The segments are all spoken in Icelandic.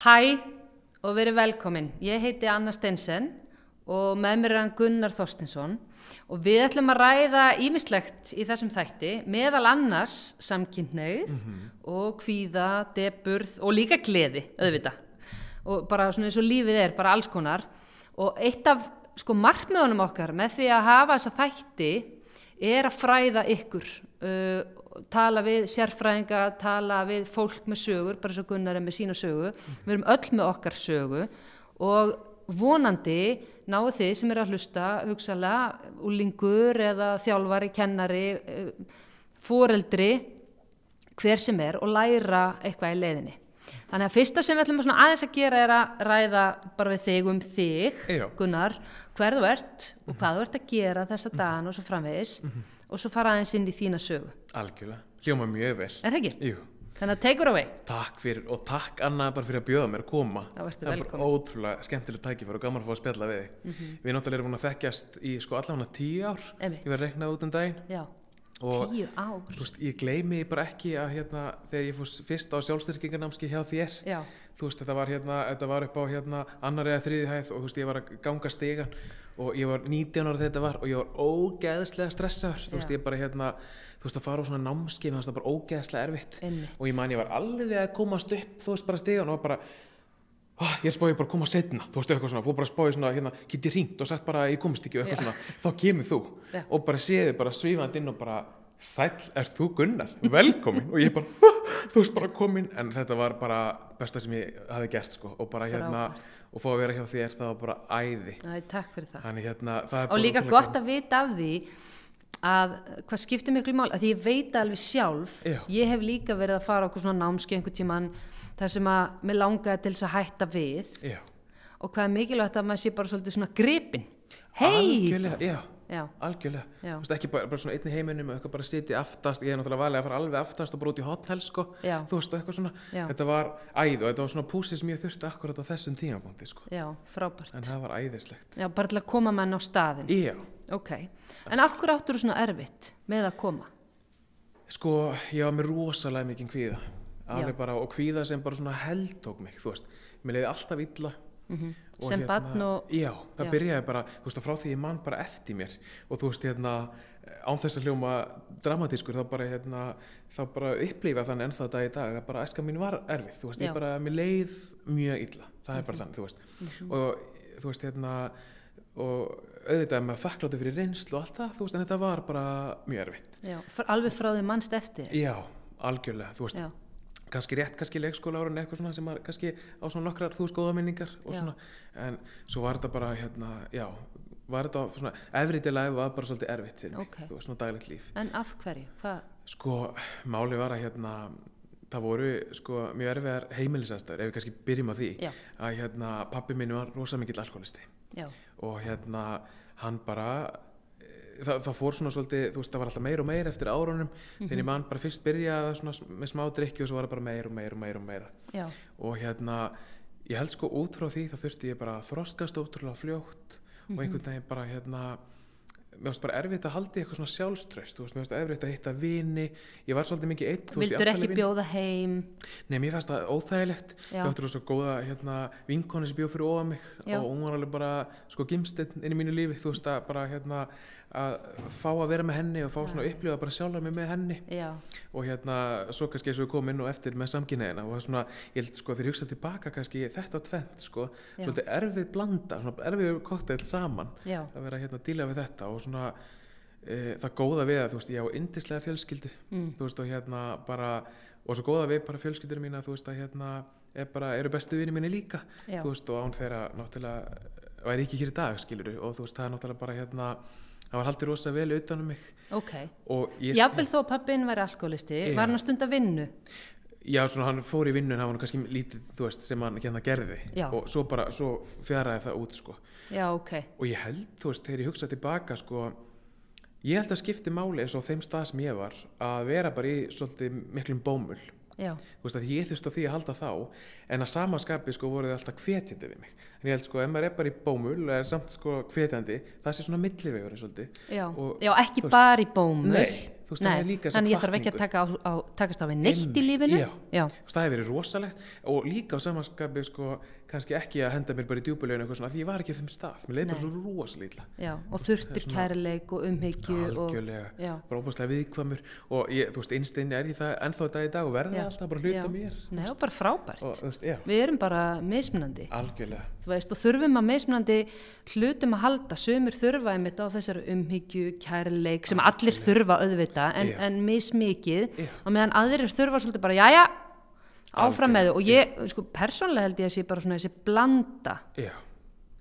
Hæ og verið velkomin. Ég heiti Anna Stensen og með mér er hann Gunnar Þorstinsson og við ætlum að ræða ímislegt í þessum þætti meðal annars samkynneið og kvíða, deburð og líka gleði, auðvita. Og bara svona eins og lífið er, bara alls konar. Og eitt af sko markmiðunum okkar með því að hafa þessa þætti er að fræða ykkur, uh, tala við sérfræðinga, tala við fólk með sögur, bara svo Gunnar er með sína sögu, við erum öll með okkar sögu og vonandi náðu þið sem eru að hlusta, hugsalega, úlingur eða þjálfari, kennari, foreldri, hver sem er og læra eitthvað í leiðinni. Þannig að fyrsta sem við ætlum aðeins að gera er að ræða bara við þig um þig, Já. Gunnar, hver þú ert og hvað þú ert að gera þessa dagan og svo framvegis og svo fara aðeins inn í þína sögu. Algjörlega, hljóma mjög vel. Er það ekki? Jú, Þannig að take it away. takk fyrir og takk Anna bara fyrir að bjóða mér að koma. Það er velkomin. bara ótrúlega skemmtileg tækifæri og gaman að fá að spjalla við þig. Við náttúrulega erum búin að þekkjast í sko allavega tíu ár. Einmitt. Ég var reiknað út um daginn. Já, Og veist, ég gleymi bara ekki að hérna, þegar ég fórst fyrst á sjálfstyrkingarnámski hjá þér. Já, Þú veist, þetta var hérna, þetta var upp á hérna annar eða þriði hæð og veist, ég var að ganga stegan og ég var 19 ára þegar þetta var og ég var ógeðslega stressaður. Þú veist, ég bara hérna, þú veist, að fara á svona námski, það bara ógeðslega erfitt. einmitt. og ég man ég var alveg að komast upp þú veist bara stegan og var bara oh, ég er spáðið bara að koma setna þú veist eitthvað svona, fór bara að spáðið svona hérna, get ég ringt og sagt bara að ég komist ekki og eitthvað Já. svona. Þá kemur þú Já. og bara séði bara svífandi inn og bara sæll, ert þú Gunnar, velkomin. Og ég bara, þú veist bara komin. En þetta var bara besta sem ég hafi gert sko. Og bara hérna og fá að vera hjá þér það var bara æði. Æ, takk fyrir það. þannig hérna það er Og bara líka gott að vita af því að hvað skiptir miklu mál, að því ég veit alveg sjálf, Já. ég hef líka verið að fara okkur svona námski einhvern tíman þar sem að mér langaði til þess að hætta við já, og hvað er mikilvægt að maður sé bara svolítið svona gripin. Hei! algjörlega, já Já, algjörlega, Já. þú veist ekki bara, bara svona einni heiminum og eitthvað bara sitja aftast, ég er náttúrulega valið að fara alveg aftast og bara út í hotnell sko, þú veist og eitthvað svona, þetta var æð og þetta var svona púsið sem ég þurfti akkurat á þessum tímapunkti sko, já, frábært. en það var æðislegt. Já, bara til að koma mann á staðin. Já, Ok, en hverju áttur þú svona erfitt með að koma? sko ég var með rosalega mikið kvíða, bara og kvíða sem bara svona heldtók mig, þú veist, mér leiði alltaf illa. Mm og Sem hérna- barn og... já, það Já. byrjaði bara þú veist, frá því ég man bara eftir mér. Og þú veist, hérna, án þess að hljóma dramatískur, þá bara, hérna þá bara upplifa þannig ennþá dag í dag að bara æska mín var erfið, þú veist, Já. ég bara mér leið mjög illa, það er bara Mhm. þannig, þú veist. Og þú veist, hérna og auðvitað með þakkláttu fyrir reynslu og allt það, þú veist, en þetta var bara mjög erfitt. Já, alveg frá því mannst eftir. já, algjörlega, þú veist. Já, kannski rétt, kannski leikskóla árun eitthvað svona sem var kannski á svona nokkrar þú góða minningar og Já. svona, en svo var þetta bara hérna, já, var þetta svona, everyday life var bara svolítið erfitt fyrir mig, Ok. þú veist, svona daglegt líf en af hverju? Hvað? sko, máli var að hérna það voru sko mjög erfiðar heimilisastar, ef við kannski byrjum á því Já, að hérna pappi minn var rosa mikill alkoholisti já, og hérna hann bara það, það fór svona svolítið, þú veist, það var alltaf meir og meir eftir árunum, þegar ég man bara fyrst byrjaði svona með smá drikki og svo var það bara meir og meir og meir og meira já, og hérna, ég held sko út frá því þá þurfti ég bara að þroskast ótrúlega fljótt og einhvern veginn bara hérna mér finnst bara erfitt að haldi eitthvað svona sjálfströst mér finnst erfitt að hitta vini ég var svolítið mikið ég Vildur ekki bjóða heim? Nei, mér fannst það óþægilegt Já. ég áttur svo góða hérna, vinkonu sem bjóð fyrir ofa mig Já. og hún var alveg bara sko gimstinn inn í mínu lífi þú veist að bara hérna að fá að vera með henni og fá svona að upplifa bara sjálfur mig með henni. Já, og hérna svo kannski eins og við komum inn og eftir með samkynneina og svona, ég held sko þegar ég hugsa tilbaka kannski þetta tvent sko Já. svolítið erfið blanda, svona erfið kokteil saman já, að vera hérna að díla við þetta og svona e, það góða við að þú veist ég á yndislega fjölskyldu mm, þú veist og hérna bara og svo góða við bara fjölskyldur mína þú veist að hérna er bara, eru bestu vinni minni líka þú veist og án þeirra náttúrulega væri ekki hér í dag skiluru og þú veist það er náttúrulega bara hérna það var haldið rosa vel utan um mig ok. og ég Jafnvel þó að pappin væri alkoholisti, var hann að stunda vinnu? Já, svona hann fór í vinnun, hann var nú kannski lítið, þú veist, sem hann hérna gerði Já. og svo bara, svo fjaraði það út, sko. Já, ok, Og ég held, þú veist, þegar ég hugsa tilbaka, sko, ég held að skipti máli eins og þeim stað sem ég var að vera bara í svolítið miklum bómul. Þú veist, að ég þurfti á því að halda þá, en að samaskapi, sko, voru þið alltaf hvetjandi við mig. En ég held, sko, ef maður er bara í bómul og er samt, sko, hvetjandi, það sé svona millivegur, svolítið. já, Og, já, ekki veist, bara í bómul. Nei, þú veist, það er líka þannig ég þarf ekki að taka á, á, takast á við neitt í lífinu. já. Já, það hefur verið rosalegt. Og líka á samanskapi sko, kannski ekki að henda mér bara í djúbuleginu eitthvað svona, því ég var ekki á þeim stað. Mér leið bara svo rosalega illa. Já, og þurftir kærleik og umhyggju og, algjörlega, já. bara óbúslega viðkvamur og ég, þú veist, einstein er ég það ennþá þetta í dag og verða alltaf bara hluta mér Nei, og bara frábært. og veist, Við erum bara algjörlega. Þú veist, og þurfum að mismunandi hlutum að halda, sumir þurfa einmitt á þessari umhyggju, kærleik sem allir þurfa auðvita en, Já. en mismikið, og meðan aðrir þurfa svolítið bara, jæja áfram með þau. Og ég, sko, persónlega held ég að sé bara svona þessi blanda já,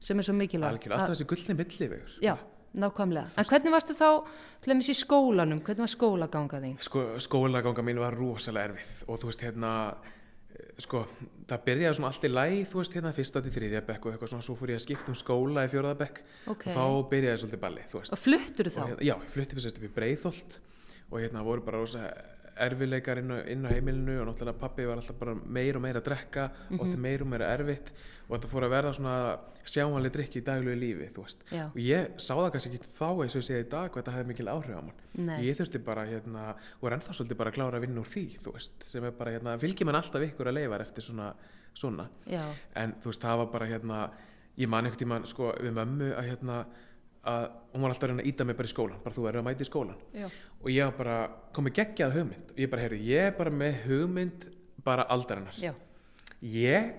sem er svo mikilvæg algjörlega, alltaf þessi gullni millivegur Já, nákvæmlega, en hvernig varstu þá til dæmis í skólanum, hvernig var skólaganga þín? sko, skólaganga mín var rosalega erfið og þú veist, hérna eh, sko, það byrjaði svona allt í læg þú veist, hérna, fyrsta til þriðja bekk og eitthvað svona, svo fór ég að skipta um skóla í fjóraða bekk. Ok. og þá byrjaði svolítið balli, þú veist. Og fluttur þá? og hérna, já, ég í og hérna voru bara rosa erfileikar inn á, inn á heimilinu og náttúrulega pappi var alltaf bara meir og meira að drekka og þetta meir og meira erfitt og þetta fór að verða svona sjáanlega drikki í daglegu lífi, þú veist. Já. og ég sá það kannski ekki þá eins og ég segi í dag hvað þetta hefði mikil áhrif á mann. Ég þurfti bara hérna og er ennþá svolítið bara að klára að vinna úr því þú veist, sem er bara hérna, fylgir mann alltaf ykkur að leifar eftir svona, svona. En þú veist, það var bara hérna ég man einhvern tímann sko við mömmu að hérna að hún var alltaf að reyna að íta mig bara í skólan bara þú verður að mæta í skólan já, og ég var bara komið geggjað hugmynd og ég bara, heyrðu, ég er bara með hugmynd bara aldarinnar já, ég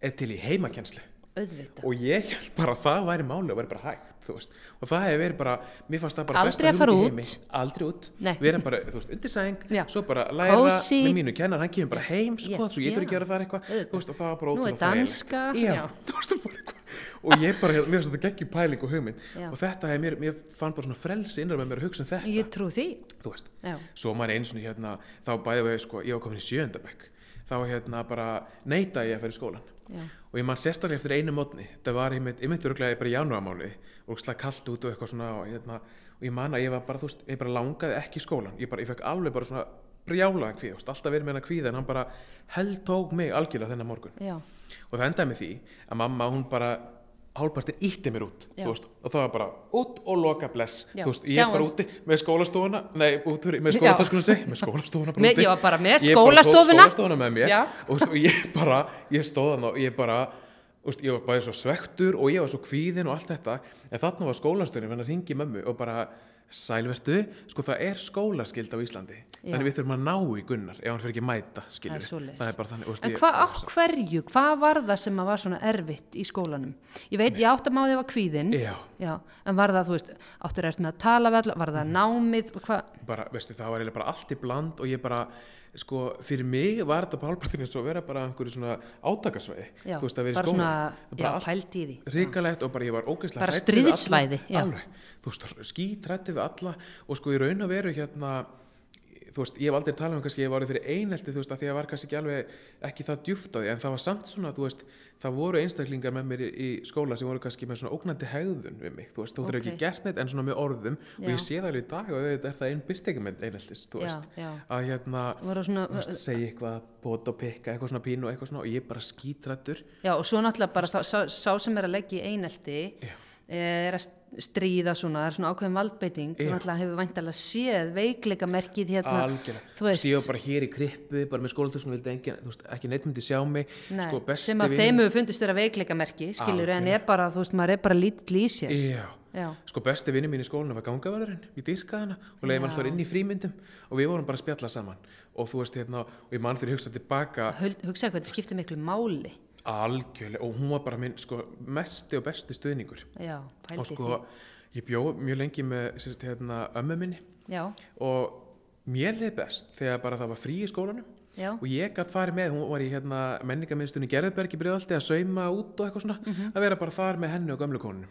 er til í heimakenslu auðvita og ég held bara að það væri máli og væri bara hægt og það hefur verið bara, mér fannst það bara Aldrei að fara út. aldrei út, Nei. vera bara, þú veist, undir sæng Já. svo bara læra Cozy. með mínu kennar hann kemur bara heim, sko, Já, svo ég þurfi ekki að fara eitthvað og það var bara Nú er ótrúlega þægilegt. danska, já, já. veist, og ég bara, hérna, mér finnst þetta geggjum pæling og hugmynd. Já. og þetta hefur mér, mér fann bara svona frelsi innra með mér að hugsa um þetta. Ég trú því, þú veist, já, svo maður einu svona hérna þá bæði við, sko, ég var komin í sjöndabæk þá hérna bara neita ég að fyrir skólan já, og ég man sérstaklega eftir einu mótni. Það var einmitt, ég myndi örglega bara í janúarmánuði og slag kallt út og eitthvað svona og, hérna, og ég man að ég var bara, þú veist, ég bara langaði ekki í skólan ég, bara, ég fekk alveg bara svona brjálaðan kvíð, alltaf verið með hennar kvíð en hann bara held tók mig algjörlega þennan morgun. Já, og það endaði með því að mamma hún bara hálpartin ítti mér út veist, og það var bara út og loka bless. Veist, ég er bara úti með skólastofuna nei, út fyrir, með skólataskunum seg með skólastofuna bara úti. ég var bara með skólastofuna. skólastofuna með mér. Og, og ég bara, ég stóð þannig og ég bara veist, ég var bara svo svektur og ég var svo kvíðin og allt þetta. En þarna var skólastöðin hann ringi mömmu og bara sælverstu, sko það er skólaskild á Íslandi Já. þannig við þurfum að ná í Gunnar ef hann fyrir ekki að mæta, Það er svoleiðis. það er bara þannig, veist, En hvað á hverju, hvað var það sem að var svona erfitt í skólanum? Ég veit, ég átt að máði var kvíðinn, Já, já, en var það, þú veist, áttur eftir með að tala vel, var Mhm. það námið, og hvað, bara, veistu, það var eiginlega bara allt í bland og ég bara, sko, fyrir mig var þetta pálpartinu svo að vera bara einhverju svona átakasvæði, þú veist, að vera í bara skóla svona, bara í því. hrikalegt og bara ég var ógeðslega Bara stríðsvæði, þú veist, skítrætti við alla. Og sko í raun og veru hérna þú veist, ég hef aldrei talað um kannski ég var orðið fyrir einelti, þú veist, að því að var kannski ekki alveg ekki það djúft á því, en það var samt svona þú veist, það voru einstaklingar með mér í, í skóla sem voru kannski með svona ógnandi hegðun við mig, þú veist, þú okay. Ok. ekki gert neitt en svona með orðum og Já. ég sé það alveg í dag og þetta er það einn byrtingamind eineltis, þú Já, veist, já. að hérna svona, veist, segja eitthvað, bóta og pikka eitthvað svona pínu og eitthvað svona og ég bara skítrættur já, og svo náttúrulega bara sá, sá, sem er að leggja í einelti, Já. er að stríða svona, það er svona ákveðin valdbeiting, Já. náttúrulega hefur væntalega séð veikleika merkið hérna, þú stífa bara hér í krippu bara með skólatöksum þú ekki neitt myndi sjá mig. Nei, sko, sem að þeim hefur fundist vera veikleika merki, skilur, en er bara, þú veist, maður er bara lítill í sér. já, Já, sko besti vinni mín í skólanum var gangavarðurinn, ég dyrkaði hana og leiði Já. alltaf inn í frímyndum og við vorum bara að spjalla saman. Og þú veist hérna, og ég mann fyrir hugsa tilbaka Hul- hugsaðu hvað þetta skiptir miklu máli. Algjörlega og hún var bara minn sko mesti og besti stuðningur. Já, og sko, ég bjó mjög lengi með sérst, hérna, ömmu minni. Já, og mér leið best þegar bara það var frí í skólanum. Já, og ég gætt farið með, hún var í hérna, menningarmiðstunni Gerðberg í Breiðalti að sauma út og eitthvað svona, Mhm. að vera bara þar með henni og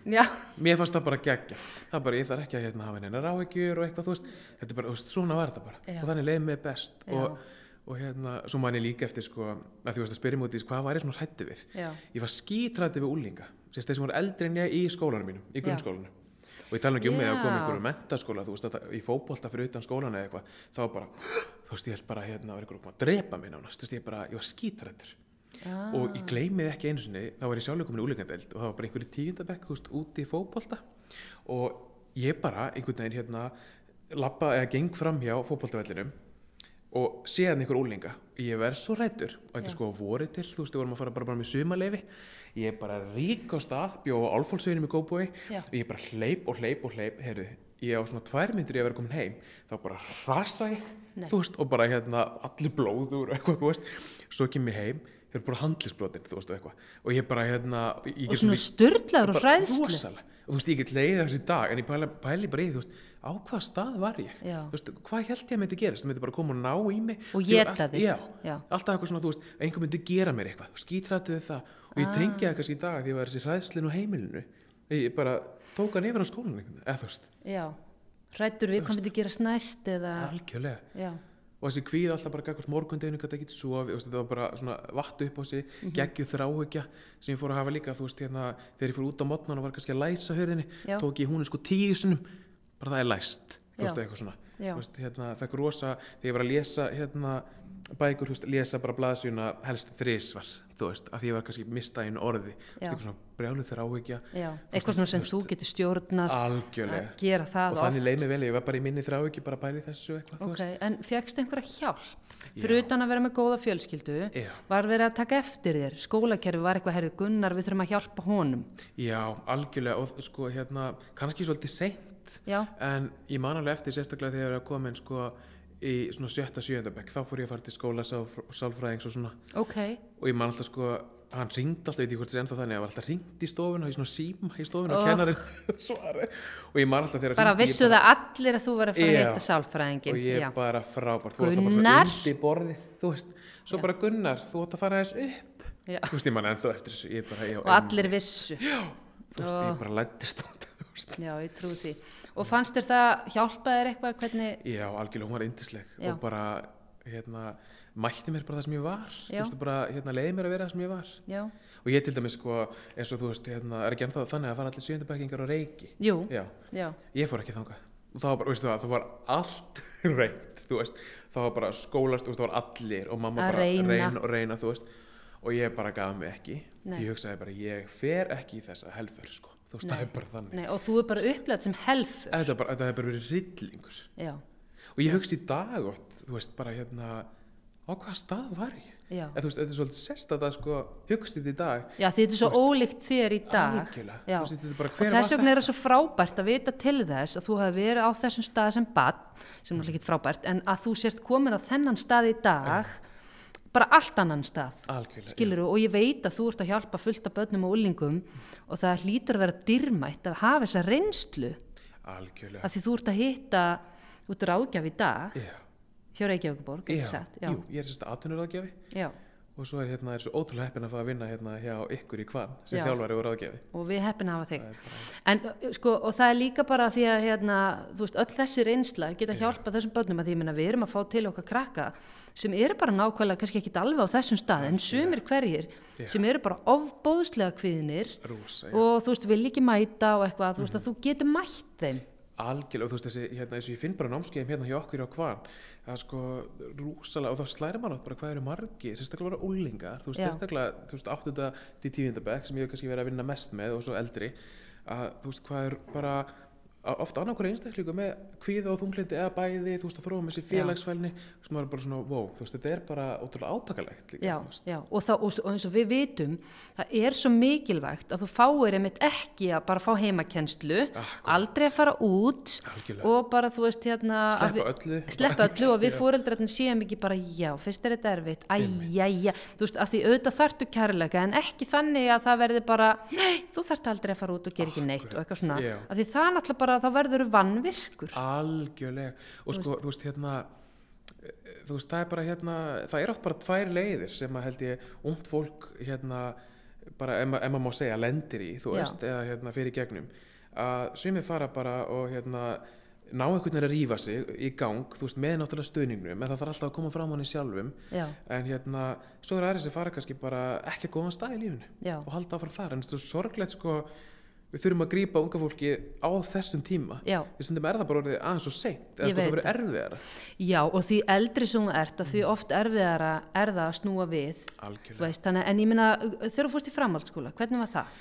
já, Mér fannst það bara geggja, það bara, ég þarf ekki að hérna, hafa henni ráhyggjur og eitthvað, þú veist, þetta er bara, þú veist, svona var þetta bara. Já. og þannig leið mér best. Og, og hérna, svo man ég líka eftir sko, að þú veist að spyrja mútið, hvað var ég svona hrætti við? já, Ég var skítrætti við úlinga, sérst þeir sem voru eldri en ég í skólanum mínum, í Já. grunnskólanum. Og ég tala ekki um mig að koma Já. einhverju mentaskóla, þú veist, að, í fótbolta fyrir utan skólan eða eitthvað, þá var bara, þú veist, ég held bara hérna, var einhverju að drepa mig nánast, þú veist, ég bara, ég var skítrættur ah, og ég gleymið ekki einu sinni þá var ég í úlingandeld og það var bara einhverju tíundabekk húst, úti í fótbolta og ég bara einhvern veginn hérna lappa eða geng fram hjá fótboltavellinum og séðan einhver úlinga ég verð svo rættur og þetta er sko voru til þú veist, við vorum að fara bara, bara með sumaleifi ég er bara rík á stað bjóð á álfólksveginum í Góbói Já. og ég bara hleyp og hleyp og hleyp. Heyrðu, ég á svona tvær myndir ég að vera komin heim. Þá bara rasa ég veist, og bara hérna allir blóður og eitthvað, svo kem ég heim þau eru bara handlisbrotin, þú veist, og eitthvað. Og ég bara hérna ég og svona styrlaður og hræðslu. og þú veist, ég get leiðið þessi dag en ég pæli, pæli bara í, þú veist, á hvað stað var ég? Já. þú veist, hvað held ég að myndi gerast? Það myndi bara koma og ná í mig. Og allt- þig. alltaf eitthvað svona, þú veist, einhver myndi gera mér eitthvað. Skítrættu við það. Og ég Ah. það kannski í dag því að þessi hræðslinn og heimilinu. Ég bara tók hann yfir á skólan eða þú veist, já, hrættur við hvað myndi gerast næst eða, algjörlega. Já, og þessi kvíð alltaf bara gagvart morgundeginu gæti ekki sofið, þú veist, þetta var bara svona vatt upp á sig, Mhm. geggjuð þráhyggja sem ég fór að hafa líka, þú veist, hérna þegar ég fór út á mótnan og var kannski að læsa hörðinni Já. tók ég hún sko tíu sinum bara það er læst, þú veist, eitthvað svona þú veist, hérna, fekk rosa, þegar ég var að lesa hérna, bækur, þú veist, lesa bara blaðsjuna helst þrísvar, þú veist að því ég var kannski mista einu orði, eitthvað svona brjáluð þráhyggja já. Eitthvað svona sem þú getur stjórnað algjörlega, að og þannig leið mér vel, ég var bara í minni þráhyggju bara að bæli þessu eitthvað, þú ok, veist. en fegst einhverja hjálp? Fyrir Já. utan að vera með góða fjölskyldu Já. var verið að taka eftir þér? Skólakerfi var eitthvað, herrið Gunnar, við þurfum að hjálpa honum. Já, algjörlega. Og sko hérna, kannski svolítið seint. Já, en ég man alveg eftir sérstaklega þegar ég í svona sjötta sjöunda bekk þá fór ég að fara til skóla sálf, sálfræðings og svona ok og ég man alltaf sko hann ringdi alltaf, veit ég hvort það er ennþá þannig að var alltaf ringt í stofuna, í svona síma í stofuna Oh. og kennarinn svara og ég man alltaf þegar bara ég vissu það allir að þú var að fara að hitta sálfræðingin og ég já. bara frábært, bara Gunnar? borðið þú veist, svo Já. bara Gunnar, þú átt að fara þess upp Já. þú veist, ég man ennþá eftir þessu ég bara, og allir vissu þú veist, Oh. ég bara lættist út þú veist já, ég trú því og fannst þér það hjálpa þér eitthvað hvernig, Já, algjörlega, hún var yndisleg Já. og bara, hérna, mætti mér bara það sem ég var, þú veist, bara, hérna, leiði mér að vera það sem ég var. já, Og ég til dæmis, sko, eins og þú veist, hérna, er ekki ennþá þannig að fara allir sjöndabækingar á reiki. jú, Já, já, ég fór ekki þangað. Og það var bara, veistu það, það var allt reynt, þú veist, það var bara skólast, þú veist, það var allir og mamma bara reyna og reyna, þú veist, og ég bara gaf mig ekki. Nei. Því ég hugsaði bara, ég fer ekki í þessa helfur, sko, þú veist, það er bara þannig. Nei, og þú er bara upplegað sem helfur Þetta er bara, þetta er bara verið rillingur. já, og ég hugsi í dag oft, þú veist, bara hérna á hvaða stað var ég? Eða þú veist, þetta er svolítið sest að það sko hugst þetta í dag. Já þetta er svo ólíkt þér í dag. veist, er bara og þess vegna er það svo frábært að vita til þess að þú hafi verið á þessum stað sem bad sem náttúrulega ekki frábært en að þú sért komin á þennan stað í dag bara allt annan stað algjörlega, skilur og ég veit að þú ert að hjálpa fullt af börnum og úlingum og það hlýtur að vera dyrmætt að hafa þessa reynslu. Já, algjörlega. Af því þú ert að hitta út ráðgjaf í dag já, hjá Reykjavíkuborg, jú, ég er sérst atvinnuráðgjafi. Já, og svo er hérna, er svo ótrúlega heppin að fá að vinna hérna hjá ykkur í kvann sem Já. þjálfari og ráðgjafi og við heppin að hafa þig En sko, og það er líka bara því að hérna, þú veist, öll þessi reynsla geta hjálpað þessum börnum að því meina við erum að fá til okkar krakka sem eru bara nákvæmlega kannski ekki alveg á þessum stað en sumir hverjir Já. sem eru bara ofbóðslega kviðnir rúsa, já, og þú veist, vil ekki mæta og eitthvað, þú veist, að þú getur mætt þeim. Algjörlega og þú veist þessi, hérna, eins og ég finn bara námskeiðum hérna hjá okkur á kvann það er sko rúsalega og þá slæri mann átt bara hvað eru margir, sérstaklega bara úlingar þú veist, sérstaklega, þú veist, áttunda til tíundabæk sem ég hef kannski verið að vinna mest með og svo eldri að þú veist, hvað er bara ofta annarkur einstaklingu með kvíða og þunglindi eða bæði, þú veist, að þróa með sér félagsfælni sem er bara svona, wow, þú veist, þetta er bara ótrúlega átakalegt líka, Já, já, og, það, og, og eins og við vitum, það er svo mikilvægt að þú fáir einmitt ekki að bara fá heimakennslu, aldrei að fara út Algjörlega. og bara, þú veist, hérna... Sleppa öllu. Sleppa öllu og við fóreldrarnir séum ekki bara, já, fyrst er þetta erfitt, æjæja, þú veist, að því auðvitað þartu kærleika en ekki þannig að það verði bara, nei, þú þarft aldrei að fara út og gera ekki neitt. Og eitthvað svona, að því það náttúrulega bara, þá verður vannvirkur. algjörlega og sko, þú veist, hérna eh, þú veist, það er bara hérna það er oft bara tvær leiðir sem að held ég ungt fólk hérna bara, ef, ma- ef maður má segja, lendir í þú Já. veist, eða hérna fyrir gegnum að sumir fara bara og hérna ná einhvern veginn að rífa sig í gang þú veist, með náttúrulega stuðningnum en það þarf alltaf að koma fram hann í sjálfum Já, en hérna, svo er aðri sem fara kannski bara ekki að góðan stað í lífinu Já. og halda áfram þar, en þetta er sorglegt sko við þurfum að grípa unga fólki á þessum tíma. Já. við stundum er það bara orðið aðeins og seint eða sko það verið erfiðara. Já, og því eldri sem þú ert, að því oft erfiðara er það að snúa við, veist, þannig, en ég minna, þegar þú fórst í framhaldsskóla, hvernig var það?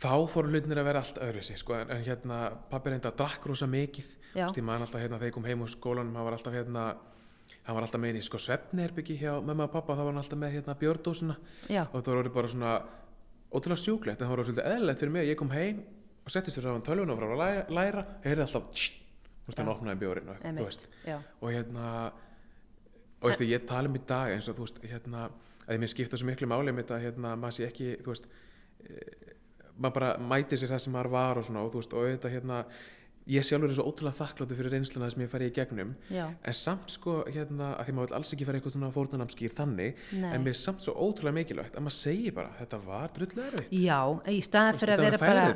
þá fór hlutinir að vera allt öðruvísi sko, en, hérna pappi reynda að drakk rosa mikið. Ég man alltaf hérna þegar ég kom heim úr skólanum hann var alltaf hérna hann var alltaf með í sko svefniherbyggi hjá mamma og pappa þá var hann alltaf með hérna björdósina Já, og það voru bara svona ótrúlega sjúklegt en það voru svolítið eðlilegt fyrir mig ég kom heim og settist fyrir hann tölvun og frá að læra, læra heyrði alltaf tss, þú veist hann opnaði bjórin og, þú veist, og hérna og veistu, ég tala um í dag eins og þú veist hérna, að ég mér skipta svo miklu máli um þetta hérna, maður sé ekki þú veist, e, maður bara mæti sér það sem maður var og svona og þú veist, og þetta hérna ég sjálfur er svo ótrúlega þakkláttur fyrir reynsluna sem ég færi í gegnum. Já, en samt sko hérna að því maður vil alls ekki fara eitthvað svona fórnunamskýr þannig Nei. en mér er samt svo ótrúlega mikilvægt að maður segi bara þetta var drullu erfitt. Já, í staðan fyrir að vera bara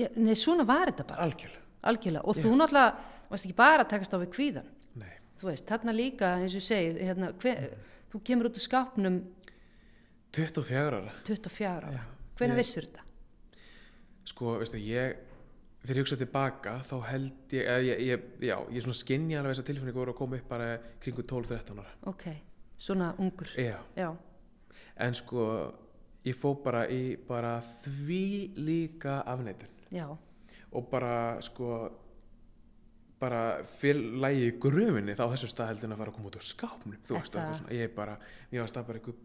Já, Nei, svona var þetta bara, algjörlega. Algjörlega. Og þú náttúrulega varst ekki bara að takast á við kvíðan nei, þú veist, þarna líka, eins og segið hérna, hver, þú kemur út úr skápnum 24 ára. 24 ára, Já, hvernig vissur þetta? sko, veistu, ég þegar ég hugsa tilbaka þá held ég, eða, ég, ég já, ég svona skinni alveg þess að tilfinningu voru að koma upp bara kringu 12-13 ára. Ok, svona ungur. Já, Já, en sko ég fó bara í bara því líka afneitun. Já, og bara sko bara fyrir lægi í grufinni þá á þessu stað heldin að fara að koma út úr skápnum þú veist, Þetta- eitthvað svona, ég bara mér varst það bara eitthvað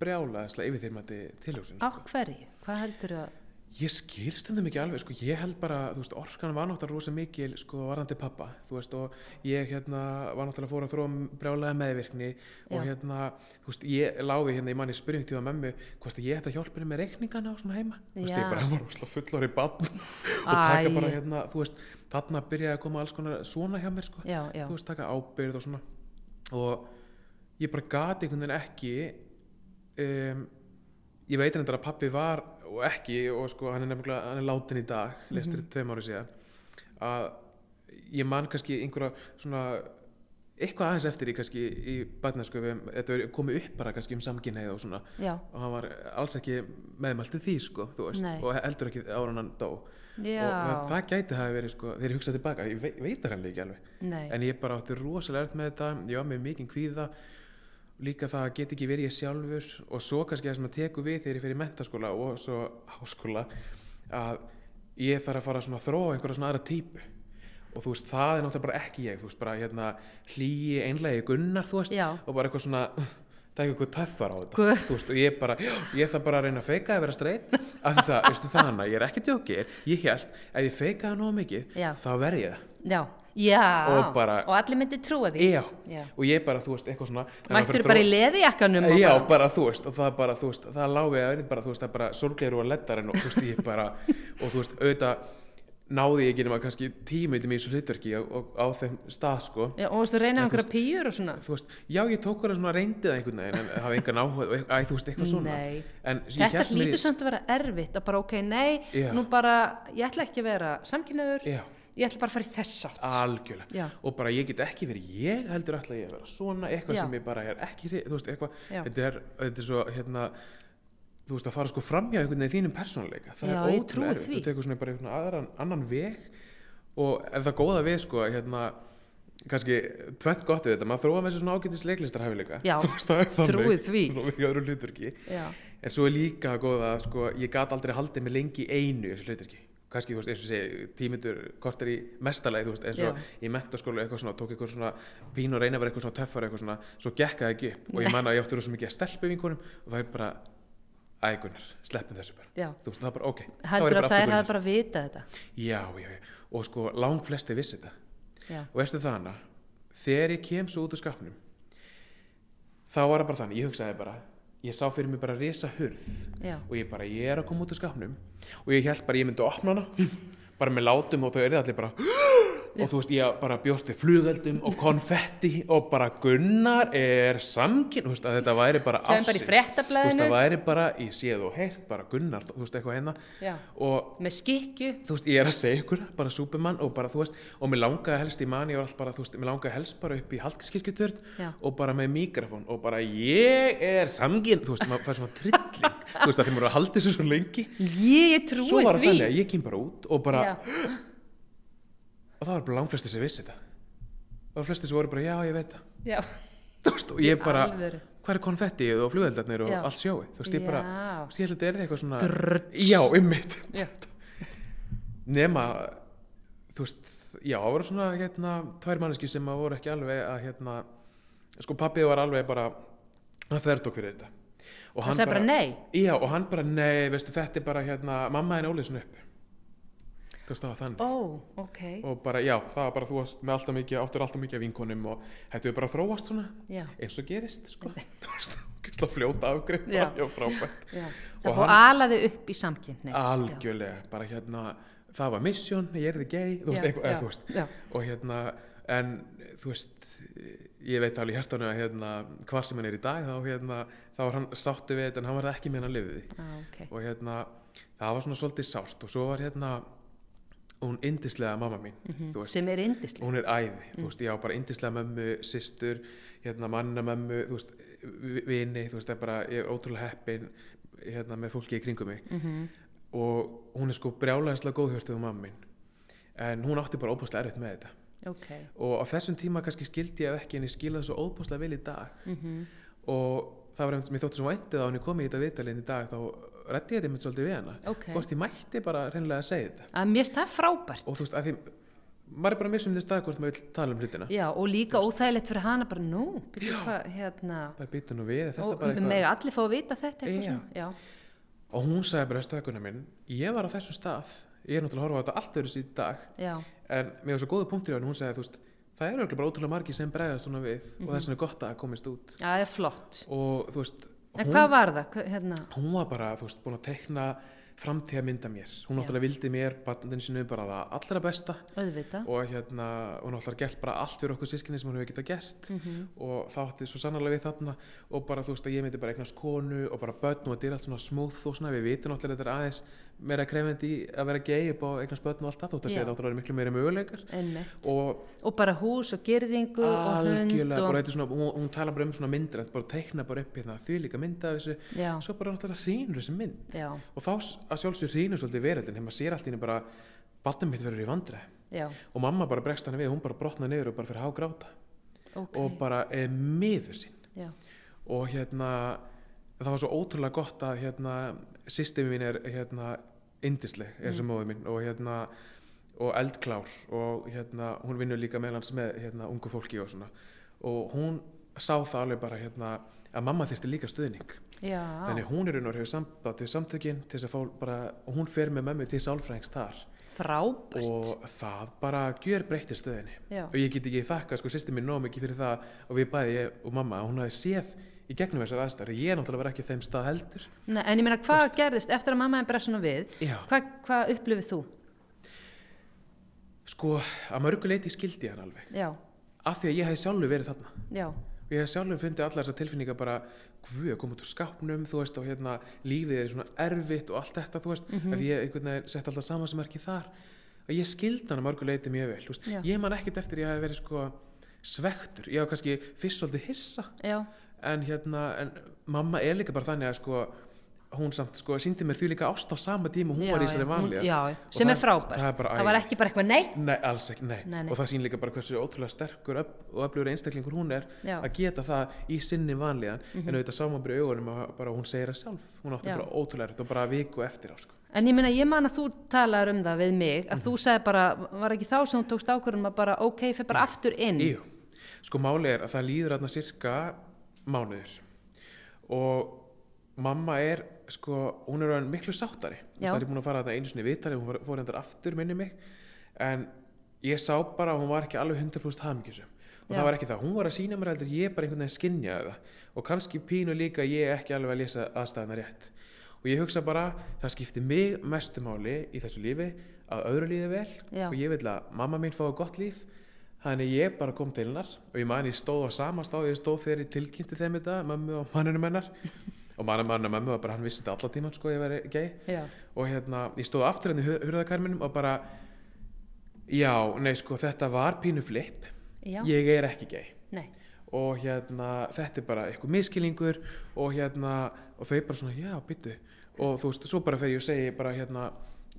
brjálaðislega yfirþyrmandi tilhugsun á sko. hverju? Hvað heldur að ég skil stundum ekki alveg sko, ég held bara, þú veist, orkan var náttúrulega rosa mikil sko varðandi pappa þú veist, og ég hérna var náttúrulega fór að þróa brjálega meðvirkni og Já. hérna, þú veist, ég láfi hérna í manni spyrjum tíma mömmu, hvort ég ætti að hjálpa henni með reikningana og svona heima. Þú veist, Já. ég bara var rosalega fullori bann og taka bara hérna, þú veist þarna byrjaði að koma alls konar svona hjá mér sko, Já, já, þú veist, taka ábyrgð og svona. Og ég bara gati einhvern veginn ekki um, ég veit hendur að pappi var og ekki og sko hann er nefnilega hann er látin í dag, lestur mm tveim ári síðan að ég man kannski einhverja svona eitthvað aðeins eftir í kannski í barnasku þetta komið upp bara kannski um samkynneið og svona já, og hann var alls ekki meðmæltu því sko þú veist og heldur ekki ára hann dó. Já, og það, það gæti hafi verið sko þegar ég hugsaði tilbaka, ég veit, það hann ekki alveg. Nei, en ég bara átti rosalega erft með þetta ég var með mikinn kvíða líka það get ekki verið ég sjálfur og svo kannski það sem að teku við þegar ég fyrir mentaskóla og svo háskóla að ég þarf að fara að þróa einhverja svona aðra típu. Og þú veist það er náttúrulega bara ekki ég þú veist bara hérna hlýi einlegi gunnar þú veist Já. og bara eitthvað svona það er eitthvað töffar á þetta. Veist og ég bara, ég þarf bara að reyna að feika að vera streit af það, veistu hana, ég er ekki djókir. Ég held, ef ég feika það nóg mikið Já. þá verð ég það já, Og bara- og allir myndi trúa því. Já, Já. og ég bara, þú veist, eitthvað svona að Mættur bara í og Já, bara- bara þú veist, og það bara, þú veist, það láfi að verið bara, þú veist, það bara sorglegur og leddarinn og þú veist, ég bara, og þú veist, auðvitað náði ég ekki nema kannski tímiðlum í þessu hlutverki og, og á þeim stað, sko. Já, og veistu reyna En þú einhverja píur og svona? þú veist, já, ég tók hverja svona reyndið einhvern veginn, en hafa engan áhuga, æ, þú veist, eitthvað svona. En Þetta hlýtur samt að vera erfitt að bara ok, nei, Já. nú bara ég ætla ekki að vera samkynnaður Já, ég ætla bara að fara í þess átt algjörlega. Já. og bara ég get ekki verið ég heldur alltaf ég að vera svona eitthvað Já. sem ég bara er ekki þú veist eitthvað þetta er, þetta er svo hérna þú veist að fara sko framhjá einhvern veginn þínum persónuleika. Það Já, er því. þú tekur svona bara einhvern aðran, annan veg. Og ef það góða við sko hérna kannski tvent gott við þetta. Maður þróa með þessu svona ágætis þannig. trúið því. Í en svo er líka góða að sko, ég gat aldrei haldið mig lengi í einu í þessu hlutverki kannski þú veist, eins og segi, tímyndur korter í mestalagi, þú veist, eins og í mentaskóla eitthvað svona, tók eitthvað svona pín og reyna vera eitthvað svona töffar eitthvað svona, svo gekk það ekki upp. Og ég man að ég átti rosa mikið að stelpu vinkunum og það er bara, ægunar sleppum þessu bara, já. Þú veist, það er bara ok Heldur að þær hafa bara vitað þetta? Já, já, já, og sko, lang flesti vissi þetta og veistu það hana þegar ég kem svo út úr skapnum þá var það bara þannig, ég hugsaði bara ég sá fyrir mig bara risa hurð. Já, og ég bara, ég er að koma út úr skapnum og ég held bara, ég myndi opna hana. Bara með látum og þau eru allir bara og þú veist, ég bara bjóst við flugeldum og konfetti og bara Gunnar er samkyn, þú veist, að þetta væri bara í veist, það væri bara, ég séð og heyrt bara Gunnar, þú veist, eitthvað hérna. Og Með skikju þú veist, ég er að segja ykkur, bara Superman og bara, þú veist, og mér langaði helst í manni, var alltaf bara, þú veist, mér langaði helst bara upp í Hallgrímskirkjutörn Já. og bara með mikrofón og bara ég er samginn, þú veist, maður fær svona trilling, þú veist, að þeim voru að halda þessu svo lengi, Ég, ég trúi svo var það því. þannig að ég kem bara út og bara, og það var bara langflesti sem vissi þetta, var flesti sem voru bara, já, ég veit það, já, þú veist, og ég bara, alvöru. hvað er konfettið og flugveldarnir og Já. allt sjóið, þú veist, ég bara. Já. Svo ég held að þetta er eitthvað svona Drrrts. Já, ymmit Já. Nema, þú veist Já, það voru svona hérna tvær manneski sem að voru ekki alveg að hérna Sko pappi var alveg bara að þvertók fyrir þetta Og segir bara nei. Já, og hann bara nei, veistu þetta er bara hérna Mamma henni ólið svona upp Þú veist það var þannig Ó, ok. og bara já, það var bara þú varst með alltaf mikið, áttur alltaf mikið af vinkonum og þetta er bara að þróast svona Já. eins og gerist sko það fljóta Já. já, Já. Og alaði upp í samkynni. algjörlega, bara hérna það var mission, ég er þið gay þú veist, Já, eitthvað, eða, já, þú veist já. og hérna, en þú veist ég veit alveg að hérna hvar sem hann er í dag, þá hérna þá var hann sáttu við þetta, en hann var ekki með hann lifiði Ah, ok. og hérna, það var svona svolítið sárt og svo var hérna hún indislega mamma mín þú veist, Sem er indislega. hún er æði, þú veist, ég á bara indislega mömmu, systur, hérna manna mömmu, þú veist, vi- vini, þú veist, það er bara, ég er ótrúlega heppin hérna með fólki í kringum mig. Mm og hún er sko brjálæðislega góðhjörtuð mamma mín, en hún átti bara óbúslega erfitt með þetta. Ok. og á þessum tíma kannski skildi ég ekki en ég skilði það svo óbúslega vel í dag. Mm og það var einmitt sem ég þótti svo væntið á henni komið í þetta viðtalinn í dag þá rætti ég þetta einmitt svolítið við hana. Ok. hvort ég mætti bara reynilega að segja þetta. Að mér það frábært. og þú veist, að því maður er bara missum þess dag hvort maður vil tala um hlutina. Já, og líka óþægilegt fyrir hana bara, nú, byrju hvað, hérna, bara býta nú við, þetta og með allir fá að vita þetta. Já. og hún sagði bara stöðkunum minn ég var á þessum stað, ég er náttúrulega að horfa á þetta allt öðru síð dag, Já, en mér var svo góða punktur í hann, hún sagði, þú veist, það eru bara ótrúlega margir sem bregðast svona við Mhm. og þess vegna er gott að komist út. Já, er og þú veist, En hún, hvað var það? Hérna, hún var bara, þú veist, búin að teikna framtíðamynda mér, hún náttúrulega vildi mér barnin sinu bara það allra besta. Auðvita. og hérna, hún náttúrulega gert bara allt fyrir okkur sískinni sem hún hefur getað gert. Mm og það átti svo sannarlega við þarna. Og bara þú veist að ég myndi bara eignast konu og bara börn og þetta er allt svona smooth og svona við vitum náttúrulega að þetta er aðeins meira krefendi að vera gay upp á eignast börn og allt það þótt að segja náttúrulega miklu meira möguleikar. Og Og bara hús og gerðingu og hund og... svona, hún, hún tala bara um svona myndir bara teikna bara upp hérna því líka mynda þessu. Svo bara náttúrulega hrýnur þessi mynd. Já, og þá að sjálfsög hrýnur svolítið veröldin þegar maður sér allt í henni bara barnum mitt verður í vandræði já, og mamma bara bregst hann við, hún bara brotnaði niður og bara fyrir hágráta. Ok. og bara er miður sín. Já, og hérna það var svo ótrúlega gott að hérna systemi mín er hérna indisleg er sem móður mín og hérna og eldklár og hérna hún vinnur líka með hans með hérna ungu fólki og svona. Og hún sá það alveg bara hérna að mamma þyrfti líka stuðning. Já, þannig hún er og hefur samband við samtökin til þess að fá bara og hún fer með mömmu til sálfræðings þar. Frábært. og það bara gjör breytti stöðinni. Já, og ég get ekki þakka sko sýstir mér nóg mikið fyrir það og við bæði ég og mamma hún hafi séð í gegnum þessar aðstæður. Ég er náttúrulega ekki á þeim stað heldur. Nei, en ég meina hvað gerðist eftir að mamma er bara svona við? já, Hvað, hvað upplifið þú? sko að mörguleiti skildi hann alveg. Já, af því að ég hef sjálfur verið þarna. Já, og ég hef sjálfur fundið allar þessar tilfinningar bara guð að koma út úr skápnum þú veist og hérna lífið er svona erfitt og allt þetta þú veist. Mhm. ef ég einhvern veginn sett alltaf saman sem er ekki þar. Og ég skildi hann að mörguleiti mjög vel veist. Ég man ekkert eftir ég hef verið sko svektur, ég hef kannski fyrst svolítið hissa. Já, en hérna, en mamma er líka bara þannig að sko hún samt sko síndi mér því líka ást á sama tíma hún já, var í þessari vanlíðan Já, sem er frábært. það bara það var ekki bara eitthvað nei. Nei, alls ekki, nei. Nei, nei. Og það sín líka bara hversu ótrúlega sterkur öf, og öflugur einstaklingur hún er Já. að geta það í sinni vanlíðan Mhm. en auðvitað sá maður bara í augunum að bara hún segir það sjálf. Hún átti bara ótrúlega erfitt og bara viku eftir á, sko. En ég meina, ég man að þú talaður um það við mig, Mhm. að þú sagði bara, var ekki þá sem þú tókst ákvörðum að bara, ok, fyrir bara aftur inn. Jú. Sko máli er að það líður mánuður og mamma er, sko, hún er orðin miklu sáttari. Það er búin að fara þarna einu sinni í viðtali, hún fór- hendur aftur minni mig en ég sá bara að hún var ekki alveg 100% hamingjusum. Og Já. það var ekki það, hún var að sína mér heldur, ég bara einhvern veginn skinjaði það og kannski pínu líka ég ekki alveg að lesa aðstæðina rétt. Og ég hugsa bara, það skipti mig mestu máli í þessu lífi að öðru líði vel Já. og ég vil að mamma mín fái gott líf þannig ég bara kom til hennar og ég man ég stóð á sama stáð ég stóð þegar ég tilkynnti þeim þetta mömmu og manninu mennar og manninu mennar mömmu var bara hann vissi þetta alla tíman sko ég veri gay. Já, og hérna ég stóð aftur henni í hurðakarminum og bara já, nei sko þetta var pínu flip. Já, ég er ekki gay. Nei, og hérna þetta er bara eitthvað miskilingur og hérna og þau bara svona já byttu og þú veist svo bara fer ég og segi bara hérna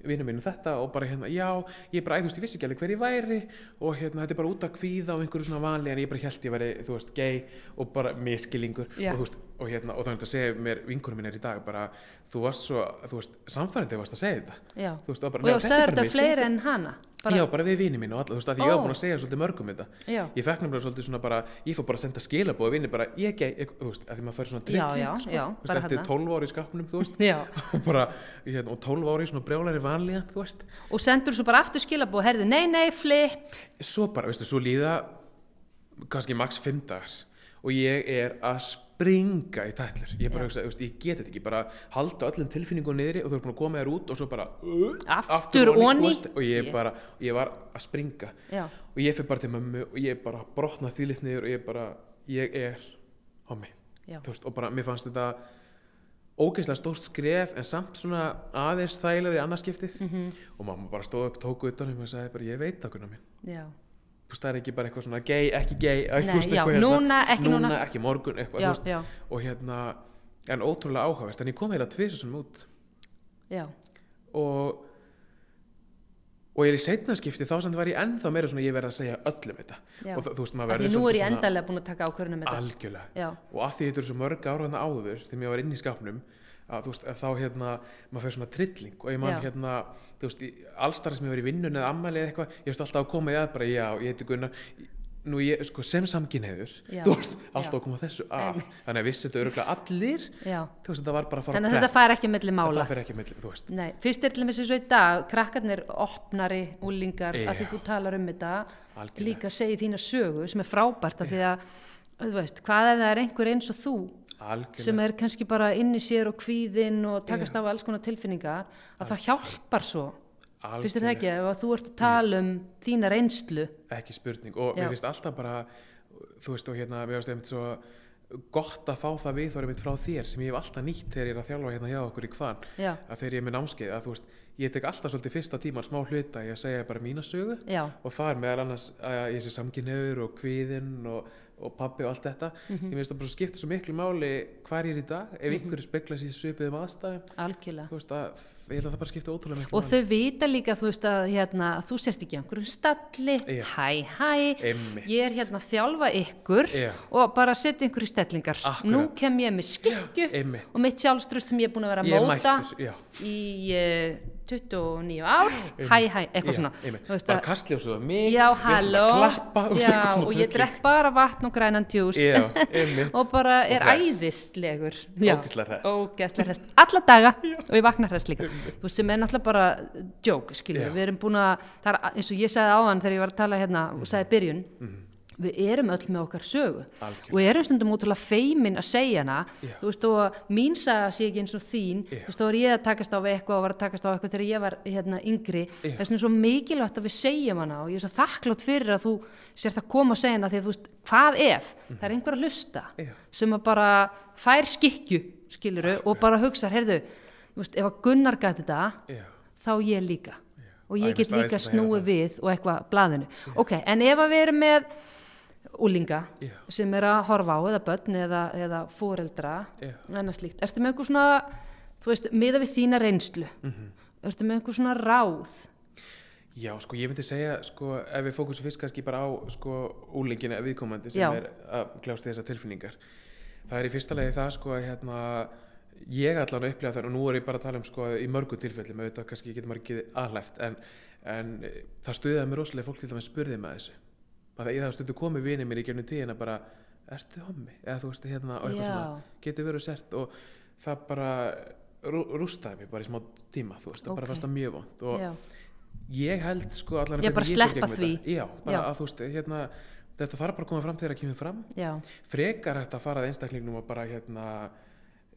vinnum minn þetta og bara hérna, já, ég bara, þú veist, ég vissi ekki alveg hver ég væri og hérna, þetta er bara út að kvíða og einhverju svona vanli en ég bara held ég væri, þú veist, gay og bara miskilingur Já. og þú veist, og hérna, og þannig að segja mér vinkurum minn er í dag bara, þú varst svo, þú veist, samfærandi varst að segja þetta, já. þú og bara, Og já, "Nei, er sagði bara þetta misskilningur." fleiri en hana? Já, bara við vinið mín og alla, þú veist, að því ég var búin að segja svolítið mörgum þetta Já. ég fekk nefnilega svolítið svona bara, ég fór bara að senda skilabóð vinni bara, ég gei, þú veist, að því maður fær svona Já, trilling, já, sko, já, þú veist, bara eftir þarna. 12 ári í skapnum, þú veist Já. og bara, hérna, og 12 ári svona brjálari vanlíðan, þú veist Og sendur svo bara aftur skilabóð, herði, nei, nei, flip. svo bara, veistu, svo líða kannski max 5 dagar og ég er að springa í tætlur, ég bara hugsa, ég get þetta ekki bara halda öllum tilfinningum niðri og þú er búin að koma þér út og svo bara uh, Aftur onni. og ég bara, ég var að springa Já. og ég fyrir bara til mömmu og ég bara brotna þvílitt niður og ég bara, ég er veist, og bara mér fannst þetta ógeðslega stórt skref en samt svona aðeins þægilega í annarskiptið Mhm. -hmm. og mamma bara stóð upp, tók utanum og sagði bara, ég veit það kunna mín Já. Það er ekki bara eitthvað svona gay, ekki já, eitthvað núna, ekki núna. ekki morgun, eitthvað, Já, veist já. og hérna, en ótrúlega áhugavert en ég kom heila tvisum út Já. og og ég er í seinna skipti þá það var ég ennþá meira svona ég verði að segja öllum þetta Já. og þú veist, maður Af Því verður nú er ég svona- endalega búin að taka ákvörðunum þetta. algjörlega Já. og að því þetta eru svo mörg ára þannig áður þegar ég var inn í skapnum að þú veist, að þá hérna maður fyrir svona trilling og ég man Já. hérna þú veist, allstarri sem ég var í vinnun eða ammæli eða eitthvað, ég veist alltaf að koma í að bara já, ég heiti Gunnar nú ég, sko, sem samkynheiður Já. þú veist, alltaf að koma þessu af þannig að vissi þetta öruglega allir Já. þú veist, þetta var bara að fara Þannig að þetta fær ekki milli En mála. það fyrir ekki með, þú veist Nei, fyrst er til dæmis eins og í dag, krakkarnir opnari, úlingar, að því þú talar um þetta, Algjörlega. líka segi þína sögu sem er frábært að því að, þú veist, hvað ef það er einhver eins og þú algjörlega, sem er kannski bara inn í sér og kvíðinn og takast á alls konar tilfinningar, að það hjálpar svo. Fyrst er það ekki, ef að þú ert að tala um þína reynslu. ekki spurning og Já. mér finnst alltaf bara þú veist og hérna, mér finnst einmitt svo gott að fá það við þá er einmitt frá þér sem ég hef alltaf nýtt þegar ég er að þjálfa hérna hjá okkur í kvann að þegar ég er með námskeið að þú veist, ég tek alltaf svolítið fyrsta tíman smá hluta að segja bara mína sögu Já. og það er meðal annars að ég sé samkynhauður og kviðinn og, og pabbi og allt þetta Mhm. ég finnst það bara skipta svo miklu máli hvar ég er í dag ef einhverju spekla sér svipiðum aðstæðum Algjörlega. veist að ég held að það bara skipta ótrúlega miklu Og þau vita líka, þú veist, að hérna, þú sért ekki á einhverjum stalli, Já. hæ, hæ, Einmitt. ég er hérna að þjálfa ykkur Já. og bara setja í stellingar. Akkurat. Nú kem ég með skikju Einmitt. og mitt sjálfstrust sem ég er búin að vera að móta í uh, 29 ár, hæ, hæ, eitthvað svona. bara að- kastljósuð á mig Já, að halló, klappa já, og ég drekk bara vatn og grænan djús. Já, og bara er Og æðislegur. Ógeðslega hress, alla daga. Og ég vakna hress líka, þú sem er náttúrulega bara Já. við erum búin að eins og ég sagði áðan þegar ég var að tala hérna og sagði byrjun, við erum öll með okkar sögu Mhm. Algjörlega. og erum stundum útrúlega feimin að segja hana Já. þú veist og mín saga sé ekki eins og þín Já. þú veist þá var ég að takast á eitthvað og var að takast á eitthvað þegar ég var hérna yngri þess vegna er svo mikilvægt að við segjum hana og ég er svo þakklátt fyrir að þú sért að koma að segja hana því að þú veist hvað ef það er einhver að Mhm. Já. sem að bara fær skikju skiluru og bara hugsa heyrðu, þú veist ef að Gunnar gæti þetta þá ég líka og ég get það líka snúið það. við og eitthvað blaðinu ok, en ef að við erum með úlinga Já. sem er að horfa á eða börn eða, eða fóreldra Já. annað slíkt, ertu með einhver svona þú veist, miða við þína reynslu Mhm. ertu með einhver svona ráð Já, sko, ég myndi segja, sko, ef við fókusum fyrst kannski bara á, sko, úlingina viðkomandi sem Já. er að kljást þessar tilfinningar. Það er í fyrsta legi það, sko, að hérna, ég allan að upplifa það, og nú er ég bara að tala um, sko, í mörgum tilfellum, auðvitað kannski getur maður ekki aðlæft, en, en eh, það stuðaði mér rosalega fólk til dæmis spurði með þessu. Bara ég það stundu komið vinið mér í gernum tíðina bara, ertu hommi? Eða þú veist, hérna, og eitthvað Já. svona, getur verið sért og það bara rú, rústaði mér bara í smá tíma, þú veist, það Ok. bara fannst það mjög vond og Já. ég held sko allan Já, bara sleppa gegnum því. þetta. já, bara Já. að þú veist hérna, þetta þarf bara að koma fram þegar það kemur fram Já, frekar hægt að fara að einstaklingnum og bara hérna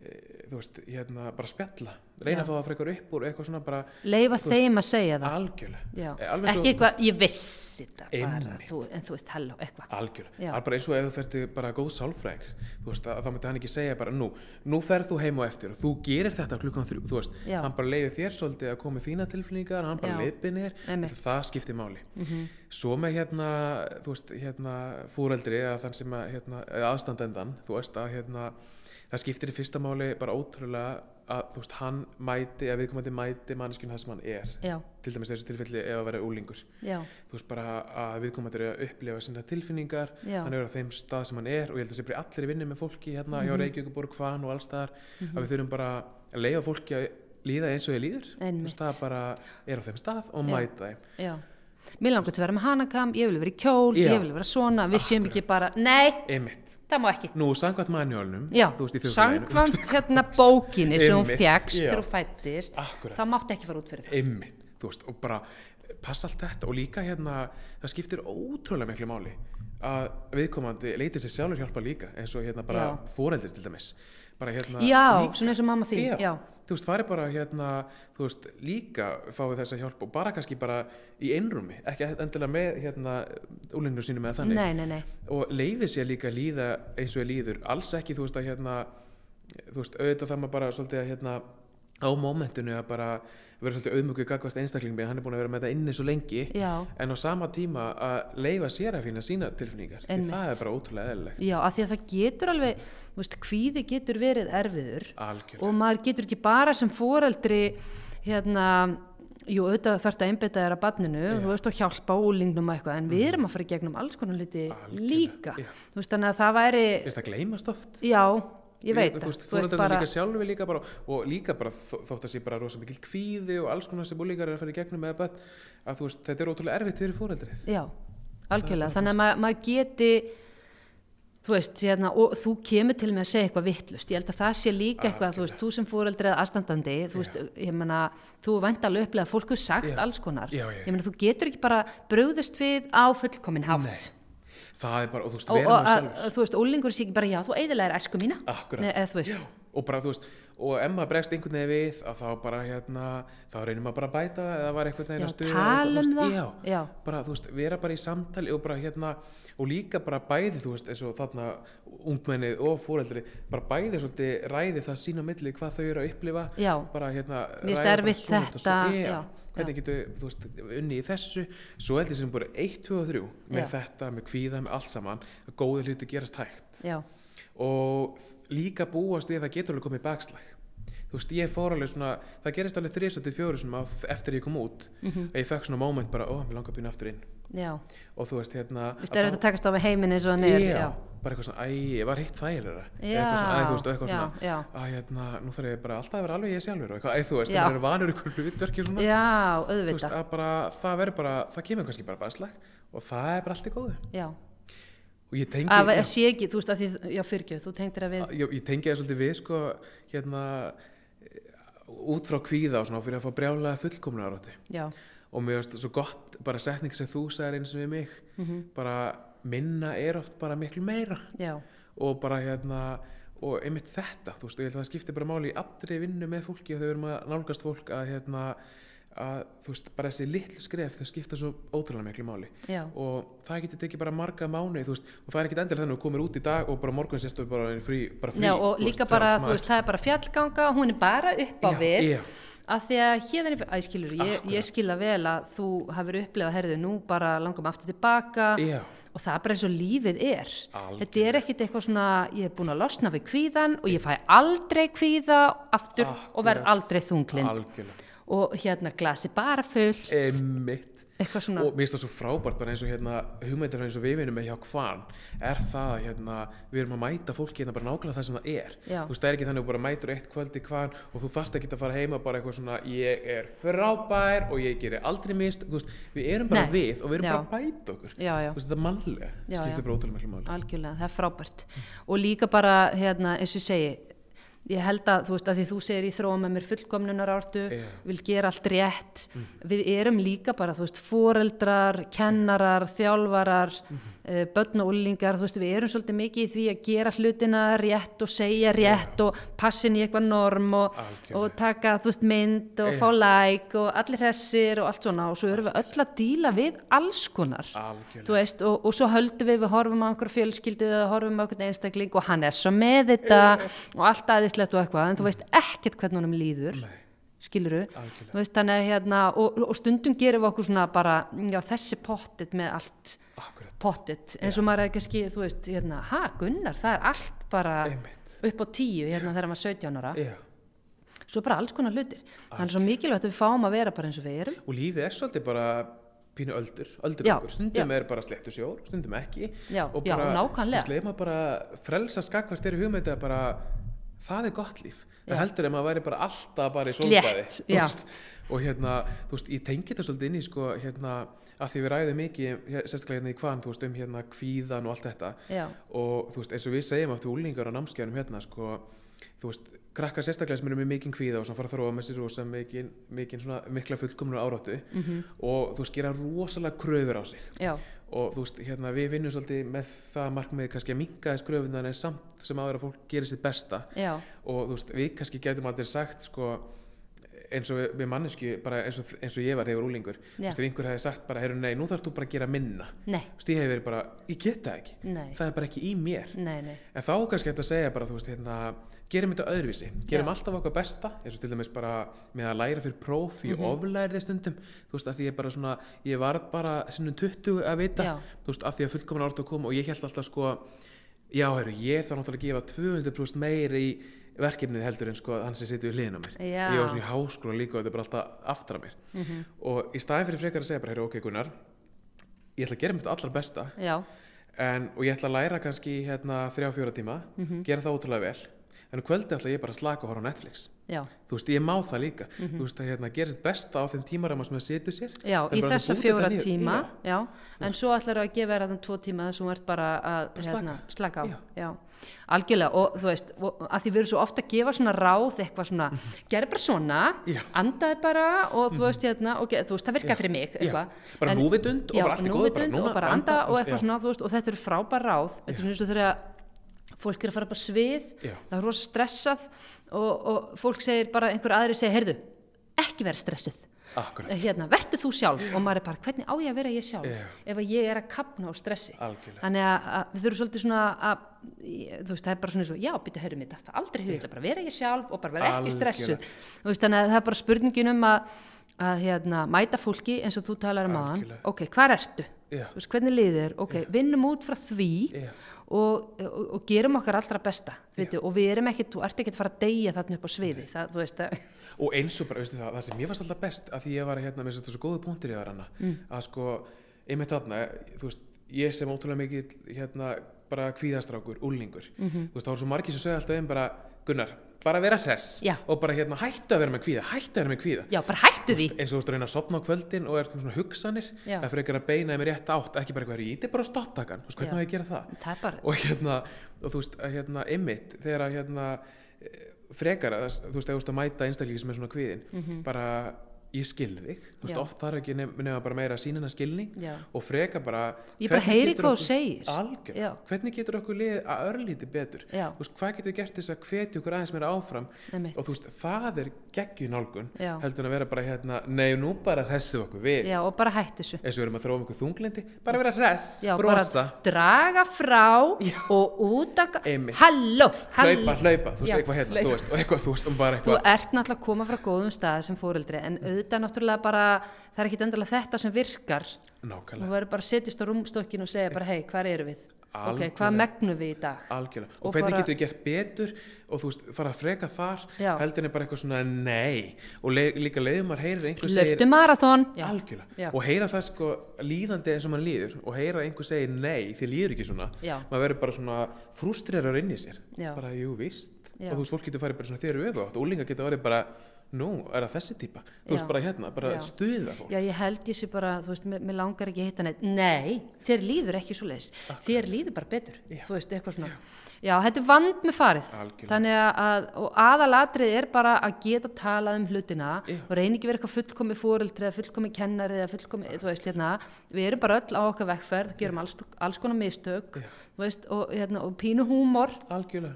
þú veist, hérna bara spjalla reyna Já. að fá það frekar upp úr eitthvað svona bara leifa Þú veist, þeim að segja það algjörlega. Eh, svo, ekki þú eitthvað, ég vissi þetta bara þú, en þú veist, halló, eitthvað algjörlega, bara eins og ef þú ferði bara góð sálfræðing, þú veist, að, þá myndi hann ekki segja bara nú, nú ferð þú heim og eftir og þú gerir þetta klukkan þrjú, þú veist Já. hann bara leiði þér svolítið að koma með þína tilfinningar hann bara leiðbinir, Einmitt. það skiptir máli Mhm. svo með hérna, þú veist, hérna fúreldri að að það skiptir í fyrsta máli bara ótrúlega að þú veist, hann mæti eða viðkomandi mæti manneskjum það sem hann er. Já, til dæmis þessu tilfelli ef að vera úlingur já, þú veist bara að viðkomandi er að upplifa sinna tilfinningar, Já. hann er á þeim stað sem hann er og ég held að það sé bara allir í vinni með fólki hérna Mhm. hjá Reykjavíkuborg, Hvan og allstaðar að við þurfum bara að leiða fólki að líða eins og ég líður. Þú veist, það bara er á þeim stað og mæta þeim. Já. Mér langar til að vera með hanakam, ég vil vera í kjól, Já. ég vil vera svona, við séum ekki bara, nei, Einmitt. það má ekki. Nú, samkvæmt manjólnum, Já, samkvæmt hérna bókinni sem hún Einmitt, fjækst já. þegar hún fættist, Akkúrat. það mátti ekki fara út fyrir það. Einmitt, þú veist, og bara passa allt þetta og líka hérna, það skiptir ótrúlega miklu máli að viðkomandi leiti sér sjálfur hjálpa líka eins og hérna bara Já. foreldri til dæmis bara hérna Já, líka- svona eins og mamma þín, já. þú veist, fari bara hérna þú veist, líka fáið þessa hjálp og bara kannski bara í einrúmi ekki endilega með hérna úlinginu sínum eða þannig. Nei, nei, nei, og leiði sér líka líða eins og líður. Alls ekki, þú veist, að hérna þú veist, auðvitað það maður bara svolítið að hérna á mómentinu að bara vera svolítið auðmjöggu gagvast einstaklingum hann er búin að vera með þetta inni svo lengi. Já, en á sama tíma að leifa sér að finna sína tilfinningar, það er bara ótrúlega eðlilegt, já, af því að það getur alveg, þú veist, kvíði getur verið erfiður. Algjörlega. Og maður getur ekki bara sem foreldri hérna jú, auðvitað þarfst að einbytta þér að barninu Já. þú veist og hjálpa úlingnum og eitthvað en við erum að fara í gegnum alls konar hluti líka. já. þú veist þannig að það væri finnst það gleymast oft? Já, ég veit þú það. veist, fóröldarnir líka sjálfi líka bara og líka bara þó- þótt að sé bara rosa mikil kvíði og alls konar sem úlingar er að fara í gegnum með að þú veist, þetta er ótrúlega erfitt fyrir fóreldrið já, algjörlega, þannig að maður mað geti þú veist, hérna, og þú kemur til með að segja eitthvað vittlust, ég held að það sé líka eitthvað, þú veist, þú sem fóreldri eða aðstandandi, þú veist, ég meina þú upplega að fólk er sagt Já. alls konar, Já, já, já. ég meina þú getur ekki bara brugðist við á fullkomin hátt. Nei, það er bara, og þú veist, og, vera og að, sjálfur að, þú veist, ólingur sé ekki bara, já, þú eiðilega er æsku mína Akkurat. Eða þú veist, Já, og bara þú veist og ef maður bregst einhvern veginn við að þá bara hérna, þá reynir maður bara að bæta eða var einhvern veginn Já, að stuða tala eitthvað, um það. já, Já. bara þú veist, vera bara í samtali og bara hérna og líka bara bæði þú veist eins og þarna ungmennið og fóreldri bara bæði svolítið ræði það sín á milli hvað þau eru að upplifa Já. bara hérna Mér hvernig getur þú veist unni í þessu? Svo held ég sem bara 1, 2 og 3 með Já. þetta, með kvíða, með allt saman að góði hluti gerast hægt. Já, og líka búast við að það getur alveg komið bakslag þú veist, ég fór alveg svona það gerist alveg þrísandi fjóru sem eftir ég kom út. Mhm. að ég fekk svona moment bara, ó, mér langar að býna aftur inn. Já. Og þú veist, hérna Vist, er þetta að takast á við heiminn eins og hann er? Já, já, bara eitthvað svona, æ, ég var hitt þægilega Já, eitthvað svona, æ, þú veist, og eitthvað já, svona. já. að hérna, nú þarf ég bara alltaf að vera alveg ég sjálfur og eitthvað, æ, þú veist, Já. það er vanur ykkur hlutverki svona, já þú veist, auðvitað að bara, það verður bara það og það já, og ég tengi, að já, að sé ekki, þú veist, að því, já, fyrirgjöð þú tengdir að við, ég, ég tengi það svolítið við sko, hérna út frá kvíða og svona fyrir að fá brjálega fullkomna árátti og mér finnst svo gott bara setning sem þú sagðir eins og við mig Mhm. bara minna er oft bara miklu meira. Já, og bara hérna og einmitt þetta, þú veist, ég held að það skiptir bara máli í allri vinnu með fólki og þau erum að nálgast fólk að hérna að þú veist, bara þessi litlu skref þau skipta svo ótrúlega miklu máli já, og það getur tekið bara marga mánu veist, og það er ekkit endilega þannig að þú komir út í dag og bara morgun sérstu bara frí, bara frí já og þú líka veist, bara, þú veist, það er bara fjallganga hún er bara upp á Já, við já. að því að hérna að skilur, ég, Akkurat. ég skilja vel að þú hafur upplifað, herðu, nú bara langum aftur tilbaka Já. og það er bara eins og lífið er Algjörlega. þetta er ekkit eitthvað svona, ég er búin að losna við kvíðan og ég fæ aldrei kvíða aftur og verð Akkurat. aldrei þunglind algjörlega og hérna glasi bara full Einmitt. eitthvað svona, og mér finnst það svo frábært bara eins og hérna hugmyndar eins og við vinum með hjá hvan er það að hérna við erum að mæta fólki hérna bara nákvæmlega það sem það er Já. þú veist það er ekki þannig að þú bara mætur eitt kvöldi hvan og þú þarft ekki að fara heima bara eitthvað svona ég er frábær og ég gerir aldrei mist veist, við erum bara Nei. við og við erum Já. bara að bæta okkur já, veist þetta er mannlega já. bara ótrúlega máli algjörlega, það er frábært og líka bara, hérna, eins og segi ég held að, þú veist, að því þú segir í þróum með mér fullkomnunar ártu Já. vil gera allt rétt. Við erum líka bara, þú veist, foreldrar kennarar, þjálfarar uh, börn og úlingar, þú veist, við erum svolítið mikið í því að gera hlutina rétt og segja rétt og passin í eitthvað norm og, og taka, þú veist, mynd og Já. fá like og allir hressir og allt svona. Og svo erum við öll að díla við alls konar. Veist, og, og svo höldum við við horfum á einhver fjölskyldu eða horfum á einhvern einstakling og hann er svo með þetta og allt aðeinslegt og eitthvað en þú veist ekkert hvernig honum líður Nei, skiluru, veist að hérna og, og stundum gerum við okkur svona bara já þessi pottit með allt akkurat. pottit, eins og maður er ekki þú veist, hérna, ha Gunnar, það er allt bara einmitt. upp á tíu hérna þegar maður er 17 ára. Já. Svo bara alls konar hlutir. Þannig er svo mikilvægt að við fáum að vera bara eins og við erum. Og lífið er svolítið bara pínu öldur, öldur Já, okkur, stundum já. er bara sléttu sjór, stundum ekki. Já, og já, bara, nákvæmlega. þú veist, leið maður bara frelsa skakvast er í hugmyndi að bara það er gott líf, það heldur ef maður væri bara alltaf bara í sólbæði þú og hérna, þú veist, ég tengi þetta svolítið inn í sko, hérna, að því við ræðum mikið sérstaklega hérna í hvaðan, þú veist, um hérna kvíðan og allt þetta. Já, og þú veist, eins og við segjum aftur úlingar á námskeiðanum hérna, sko, þú veist, krakkar sérstaklega sem eru með mikinn kvíða og svona fara að þróa með sér mikinn, mikinn svona mikla fullkomnur áráttu mhm, og þú veist, gera rosalega kröfur á sig. Já, og þú veist, hérna, við vinnum svolítið með það markmiði kannski að minka þess kröfunar en samt sem áður að fólk gerir sitt besta. Já, og þú veist, við kannski getum aldrei sagt sko, eins og við, mannesku eins eins og ég var þegar úlingur ef einhver hefði sagt bara, nei, nú þarfst þú bara að gera minna. Nei, þú veist, ég hef verið bara, ég get það ekki. Nei, það er bara ekki í mér. Nei, nei, en þá kannski að segja bara, þú veist, hérna gerum þetta öðruvísi, gerum Já. alltaf okkar besta eins og til dæmis bara með að læra fyrir próf í mm oflærið stundum. Þú veist, að því ég bara svona, ég var bara sinnum 20 að vita, Já. þú veist, að því að fullkomin árt að koma og ég held alltaf sko já, heyrðu, ég þarf náttúrulega að gefa 200% meiri í verkefnið heldur en sko hann sem situr við hliðina á mér Já. ég var svona í háskóla líka og þetta er bara alltaf aftur að mér mhm, og í staðin fyrir frekar að segja bara, heyrðu, ok Gunnar ég ætla að gera mitt allra besta en, og ég ætla að læra kannski hérna þrjá fjóra tíma, Mhm. gera það ótrúlega vel en um kvöldi ætla ég bara að slaka og horfa á Netflix. Já, þú veist, ég má það líka. Þú veist, að hérna, gera sitt besta á þeim tímarama sem það setur sér. Mhm. já, Það í bara þessa fjóra tíma, Já. en svo ætlar að gefa þér að tvo tíma þess að þú ert bara að Bara hérna, slaka. á, Já. algjörlega. Og þú veist, og, að því við erum svo ofta að gefa svona ráð, eitthvað svona, gerð bara svona, Mhm. Já. Mhm. andaði bara og þú veist, hérna, og þú veist, það virkaði fyrir mig, bara núvitund og bara allt í bara núna og bara anda og eitthvað svona, þú veist, og þetta eru frábær ráð, fólk er að fara upp á svið, Já. það er rosa stressað og, og fólk segir bara, einhver aðri segir, heyrðu, ekki vera stressuð hérna, verður þú sjálf og maður er bara, hvernig á ég að vera ég sjálf Já. ef að ég er að kapna á stressi algjörlega þannig að, að við þurfum svolítið svona að þú veist, það er bara svona eins og, já, byrju, hörum þetta það aldrei hugið, bara vera ég sjálf og bara vera ekki stressuð veist, þannig að það er bara spurningin um að, að hérna, mæta fólki eins og þú talar um aðan ok, hvað ertu? Já. Veist, hvernig liðir? ok, vinnum út frá því Já. Og, og, og gerum okkar allra besta og við erum ekkit, þú ert ekkit að fara að deyja þarna upp á sviði það, og eins og bara, veistu það, það sem ég fannst alltaf best að því ég var hérna með svo góðu punktir í það hana Mm. að sko, einmitt þarna þú veist, ég sem ótrúlega mikið hérna, bara kvíðastrákur, úlningur Mhm. þú veist, þá var svo margir sem sögðu alltaf um bara, Gunnar, bara vera hress Já. og bara hérna hættu að vera með kvíða, hættu að vera með kvíða. Já, bara hættu því. eins og þú veist að reyna að sopna á kvöldin og ert með svona hugsanir Já. það fyrir að beina þeim í rétt átt ekki bara eitthvað þetta er bara stopptakan, þú veist, hvernig á ég að gera það? Það er bara, og hérna, og þú veist, að hérna ymmit, þegar að hérna eh, frekar að, þú veist, veist að mæta einstaklingi sem er svona kviðin, bara ég skil þig, þú veist, oft þarf ekki nef- nema bara meira sínina skilning já og freka bara Ég bara heyri hvað þú segir. algjörn, Já. hvernig getur okkur að örlíti betur Já. þú veist, hvað getur við gert þess að hvetja okkur aðeins meira áfram Einmitt. og þú veist, það er geggjun nálgun Já. heldur að vera bara hérna, nei, nú bara hressu okkur við Já, og bara hætti þessu. eins og við erum að þróa um okkur þunglindi bara vera hress, brosa draga frá og útaka. Einmitt. Halló, hlaupa, hlaupa, þú veist, eitthvað hérna þú veist, og eitthvað, þú veist, um Þú auðvitað náttúrulega bara, það er ekki endilega þetta sem virkar. Þú nákvæmlega, verður bara að setjast á rúmstokkin og segja bara, hei, hvað eru við? Ok, Algjörlega. hvað megnum við í dag? algjörlega og, Og hvernig bara- getur við gert betur og þú veist, fara að freka þar Já. heldur en bara eitthvað svona nei og le líka leiðum maður heyrir einhver Löftu Já. og heyra það sko líðandi eins og mann líður og heyra einhver segir nei því líður ekki svona Já. maður verður bara svona frústrerar inn í sér Já. bara jú víst og þú veist fólk getur farið bara svona þér öfu átt og úlingar getur verið bara nú er það þessi típa þú veist bara hérna bara Já. stuða fólk Já, ég held ég sé bara, þú veist, mér langar ekki að hitta neitt. Nei, þér líður ekki svo leiðis. Þér líður bara betur. Já. Þú veist, eitthvað svona. Já, þetta er vand með farið. Algjörlega. Þannig að- aðalatrið er bara að geta talað um hlutina Já. og reyni ekki verið eitthvað fullkomi fóreldri eða fullkomi kennari eða fullkomi, þú veist, hérna, við erum bara öll á okkar vekkferð, gerum alls, alls konar mistök, Já. þú veist, og, hérna, og pínu húmor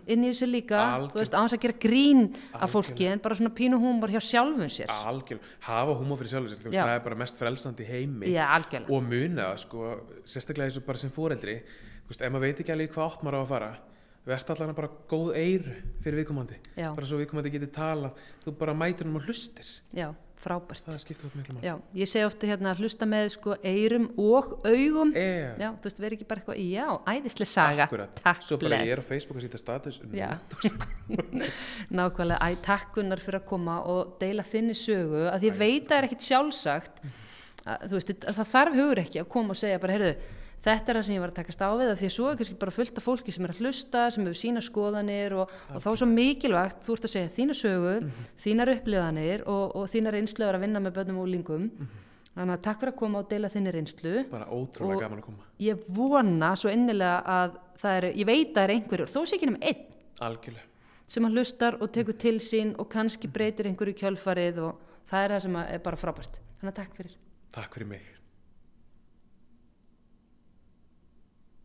inn í þessu líka, Algjörlega. þú veist, á hans að gera grín af Algjörlega. fólki en bara svona pínu húmor hjá sjálfum sér. algjörlega hafa húmó fyrir sjálfur sér þú veist Já. það er bara mest frelsandi heimi Já, og muna sko sérstaklega eins og bara sem fóreldri þú veist, ef maður veit ekki alveg hvað átt maður á að fara verðst allan bara góð eyru fyrir viðkomandi. Já, bara svo viðkomandi geti talað. Þú bara mætir hann og hlustir. Já, frábært. það skiptir út miklu máli. Já, ég segi ofta hérna að hlusta með sko eyrum og augum. e, Já, þú veist, verið ekki bara eitthvað, já, æðislega saga. akkurat, Takk, svo bara ég er á Facebook að sýta status Já, nákvæmlega, æ, takk Gunnar fyrir að koma og deila þinni sögu, að ég veit að það er ekkit sjálfsagt, að, þú veist, að það þarf hugur ekki að koma og segja bara, heyrðu, þetta er það sem ég var að takast á við, að því að svo er kannski bara fullt af fólki sem er að hlusta, sem hefur sína skoðanir og, og þá er svo mikilvægt, þú ert að segja þína sögu, þínar upplifanir og, og þínar einsluður að vinna með börnum og úlingum, þannig að takk fyrir að koma og deila þinni reynslu. Bara ótrúlega gaman að koma. ég vona svo innilega að það eru, ég veit að það er einhverjur, þó sé ekki nema einn algjörlega, sem hann hlustar og tekur til sín og kannski breytir einhverju kjölfarið og það er það sem að er bara frábært. Þannig að takk fyrir. takk fyrir mig